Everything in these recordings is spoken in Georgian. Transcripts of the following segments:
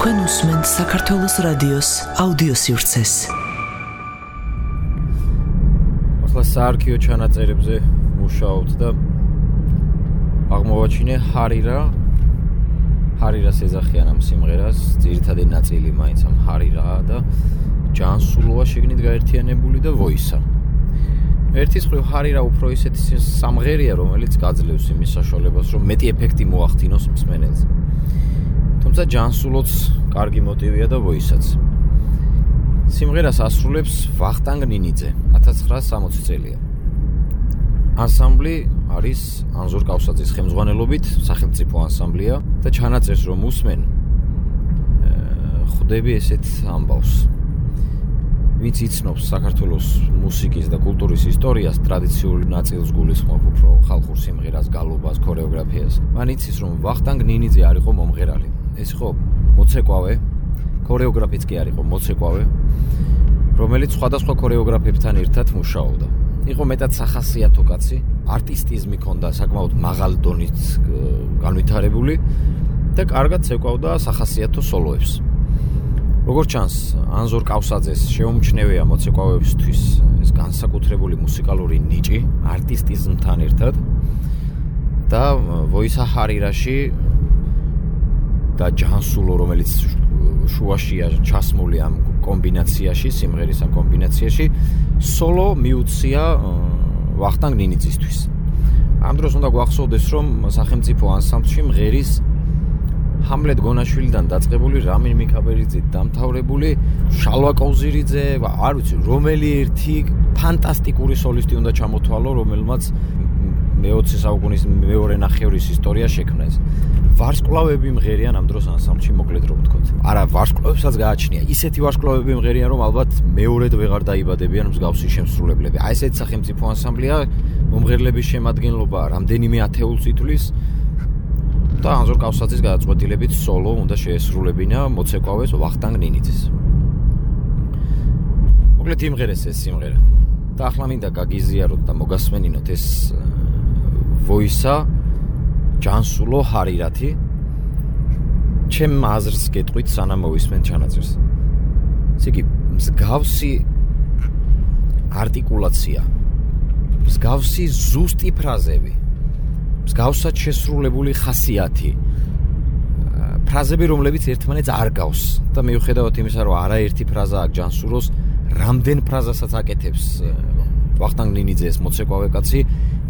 თქვენ უსმენთ საქართველოს რადიოს აუდიო სივრცეს. ახლა საარქიო ჩანაწერებზე მუშაობთ და აღმოვაჩინე ჰარირა ჰარირას ეძახიან ამ სიმღერას, ძირითადი ნაწილი მაინც ამ ჰარირაა და ჯანსულოა შეგნით გაერთიანებული და ვოისა. ერთის მხრივ ჰარირა უფრო ისეთი სამღერია, რომელიც გაძლევს იმის საშუალებას, რომ მეტი ეფექტი მოახდინოს მსმენელს. თუმცა ჯანსულოც კარგი მოტივია და ვოისაც. სიმღერას ასრულებს ვახტანგ ნინიძე 1960 წელია. ანსამბლი არის ანზორ კავსაძის ხელმძღვანელობით სახელმწიფო ანსამბლია და ჩანაწერს რომ უსმენ ხვდები ესეთ ამბავს. ვინც იცნობს საქართველოს მუსიკის და კულტურის ისტორიას, ტრადიციული ნაწილს გულისხმობ უფრო ხალხურ სიმღერას, გალობას, ქორეოგრაფიას. მან იცის რომ ვახტანგ ნინიძე არ იყო მომღერალი. ეს ხო მოცეკვავე, ქორეოგრაფიც კი არ იყო მოცეკვავე, რომელიც სხვადასხვა ქორეოგრაფებთან ერთად მუშაობდა. იყო მეტად სახასიათო კაცი, არტისტიზმი ჰქონდა საკმაოდ მაღალ დონის განვითარებული და კარგად ცეკვავდა სახასიათო სოლოებს. როგორც ჩანს, ანზორ კავსაძეს შეუმჩნევია მოცეკვავებისთვის ეს განსაკუთრებული მუსიკალური ნიჭი არტისტიზმთან ერთად და ვოისა ჰარირაში და ჯანსულო რომელიც შუაშია ჩასმული ამ კომბინაციაში, სიმღერის ამ კომბინაციაში, სოლო მიუცია ვახტანგ ნინიძისთვის. ამ დროს უნდა გვახსოვდეს, რომ სახელმწიფო ანსამბლში მღერის ჰამლეთ გონაშვილიდან დაწყებული რამინ მიქაბერიძე დამთავრებული შალვა კოზირიძე, არ ვიცი, რომელი ერთი ფანტასტიკური სოლისტი უნდა ჩამოთვალო, რომელმაც მე-20 საუკუნის მეორე ნახევრის ისტორია შექმნა ეს. ვარსკვლავები მღერიან ამ დროს ანსამბლში მოკლედ რომ ვთქვათ. არა, ვარსკვლავებსაც გააჩნია. ისეთი ვარსკვლავები მღერიან, რომ ალბათ მეორედ ვეღარ დაიბადებიან მსგავსი შემსრულებლები. აი ესეთი სახელმწიფო ანსამბლია მომღერლების შემადგენლობა რამდენიმე ათეულს ითვლის. და ანზორ კავსაძის გადაწყვეტილებით სოლო უნდა შეესრულებინა მოცეკვავეს ვახტანგ ნინიძის. მოკლედ იმღერეს ეს სიმღერა. და ახლა მინდა გაგიზიაროთ და მოგასმენინოთ ეს ვოისა ჯანსულო ჰარირათი ჩემ აზრს გეტყვით სანამ მოვისმენ ჩანაწერს. ესე იგი მსგავსი არტიკულაცია მსგავსი ზუსტი ფრაზები მსგავსად შესრულებული ხასიათი ფრაზები რომლებიც ერთმანეთს არ გავს და მიუხედავად იმისა რომ არაერთი ფრაზა აქვს ჯანსუროს რამდენ ფრაზასაც აკეთებს ვახტანგ ნინიძეს მოცეკვავე კაცი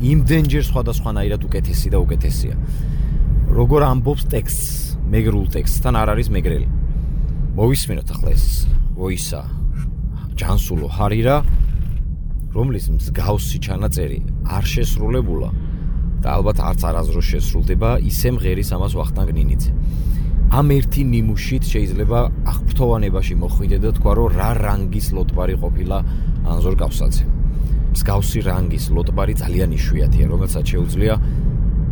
იმდენჯერ სხვადასხვანაირად უკეთესი და უკეთესია. როგორ ამბობს ტექსტს, მეგრულ ტექსტთან არ არის მეგრელი. მოვისმინოთ ახლა ეს ვოისა ჯანსულო ჰარირა, რომლის მსგავსი ჩანაწერი არ შესრულებულა და ალბათ არც არაზრო შესრულდება ისე მღერის ამას ვახტანგ ნინიძე. ამ ერთი ნიმუშით შეიძლება აღფრთოვანებაში მოხვიდე და თქვა რომ რა რანგის ლოტბარი ყოფილა ანზორ კავსაძე. მსგავსი რანგის ლოტბარი ძალიან იშვიათია, რომელსაც შეუძლია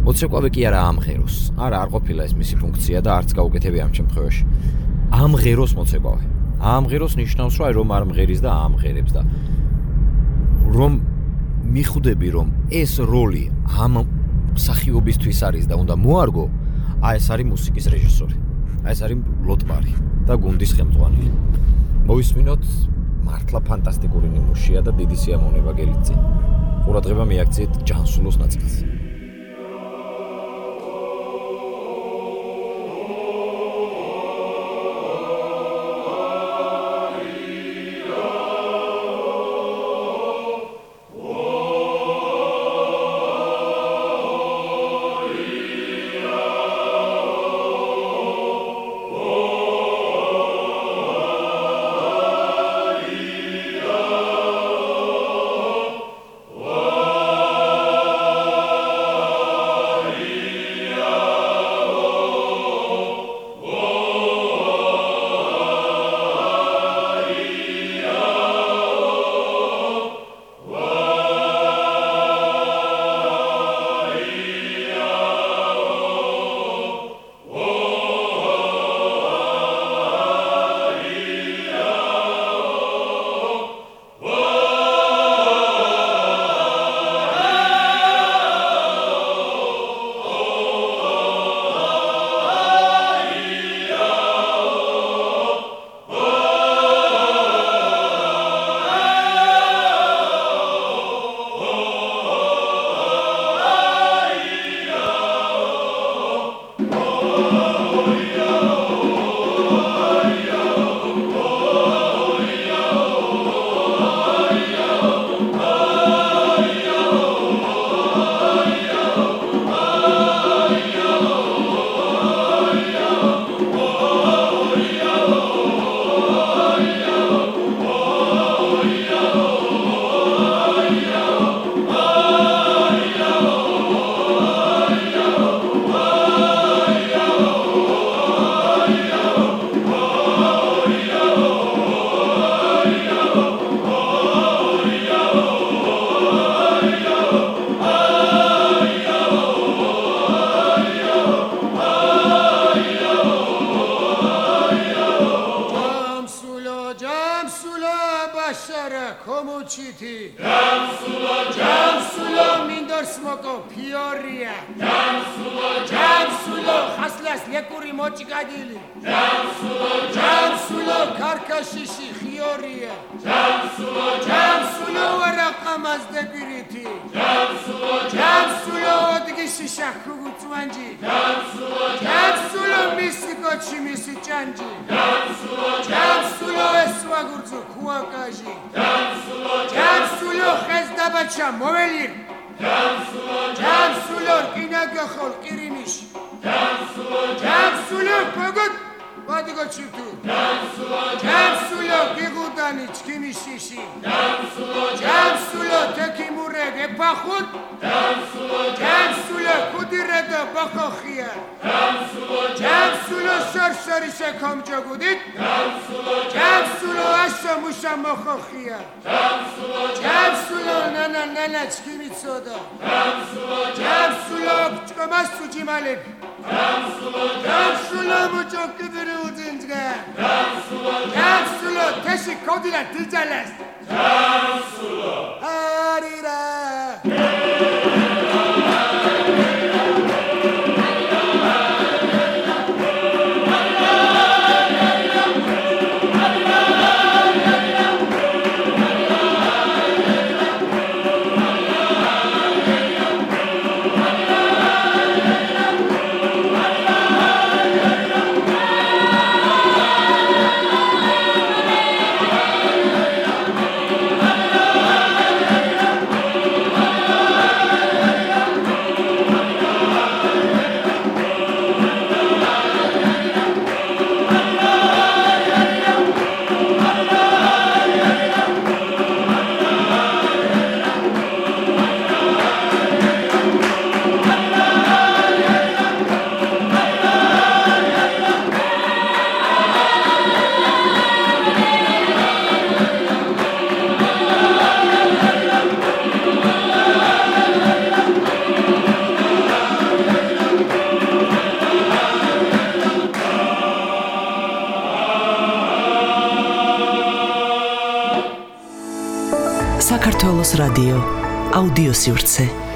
მოცეკვავე კი არა ამღეროს. არა, არ ყოფილა ეს მისი ფუნქცია და არც გაუკეთებია ამ შემთხვევაში. ამღეროს მოცეკვავე. ამღეროს ნიშნავს, აი რომ არ მღერის და ამღერებს და რომ მიხვდები რომ ეს როლი ამ მსახიობისთვის არის და უნდა მოარგო, აი ეს არის მუსიკის რეჟისორი. აი ეს არის ლოტბარი და გუნდის ხელმძღვანელი. მოვისმინოთ მართლა ფანტასტიკური ნიმუშია და დიდი სიამოვნება გელიძე. ყურადღება მიაქციეთ ჯანსულოს ნაწილს. კოჩითი ჯამსულო ჯამსულო. მინდორს მოკო ფიორია. ჯამსულო ჯამსულო. ხასლას ლეკური მოჭიკადილი ჯამსულო ჯამსულო. ქარქაშიში ხიორია. ჯამსულო ჯამსულო. ვარაყამას დებირითი ჯამსულო ჯამსულო. ოდგიში შახუგუ წვანჯი. ჯამსულო ჯამსულო მისი კოჩი მისი ჭანჯი. ჯამსულო ჯამსულო ხესდაბაჩა მოველირ ჯამსულო ჯამსულო კინაგახოლ კირიმიში ჯამსულო პოგოთ ვადიგო ჩიფტუ ჯამსულო ჯამსულო გიგუდანი ჩქიმიშიში. ჯამსულო ჯამსულო თექიმურე გეფახუტ ჯამსულო ჯამსულო კუდირედო ბახოხია ჯამსულო ჯამსულო სორსორი შეკომჯოგუდით ჯამსულო ჯამსულო ასო მუშა მოხოხია ჯამსულო ჯამსულო ნანა ნანა ჩქიმიცოდა ჯამსულო ჯამსულო ჭკომას სუჯიმალები ჯამსულო ჯამსულო მოჭოკიდრი უძინძგა ჯამსულო ჯამსულო თეში კოდილა დიჯალას ჯამსულო Radio, audio Audiosürze.